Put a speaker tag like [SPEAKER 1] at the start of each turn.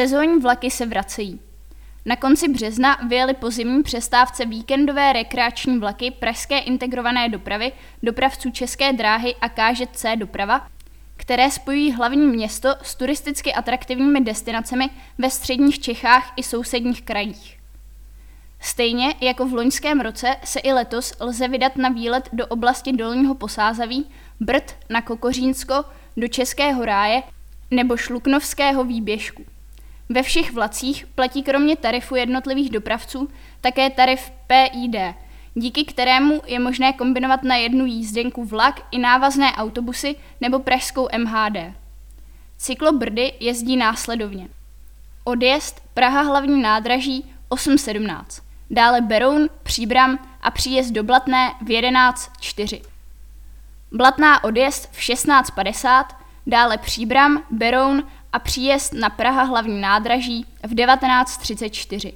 [SPEAKER 1] Sezónní vlaky se vracejí. Na konci března vyjeli po zimní přestávce víkendové rekreační vlaky Pražské integrované dopravy, dopravců České dráhy a KŽC doprava, které spojují hlavní město s turisticky atraktivními destinacemi ve středních Čechách i sousedních krajích. Stejně jako v loňském roce se i letos lze vydat na výlet do oblasti Dolního Posázaví, Brd na Kokořínsko, do Českého ráje nebo Šluknovského výběžku. Ve všech vlacích platí kromě tarifu jednotlivých dopravců také tarif PID, díky kterému je možné kombinovat na jednu jízdenku vlak i návazné autobusy nebo pražskou MHD. Cyklobrdy jezdí následovně. Odjezd Praha hlavní nádraží 8.17, dále Beroun, Příbram a příjezd do Blatné v 11.4. Blatná odjezd v 16.50, dále Příbram, Beroun a příjezd na Praha hlavní nádraží v 1934.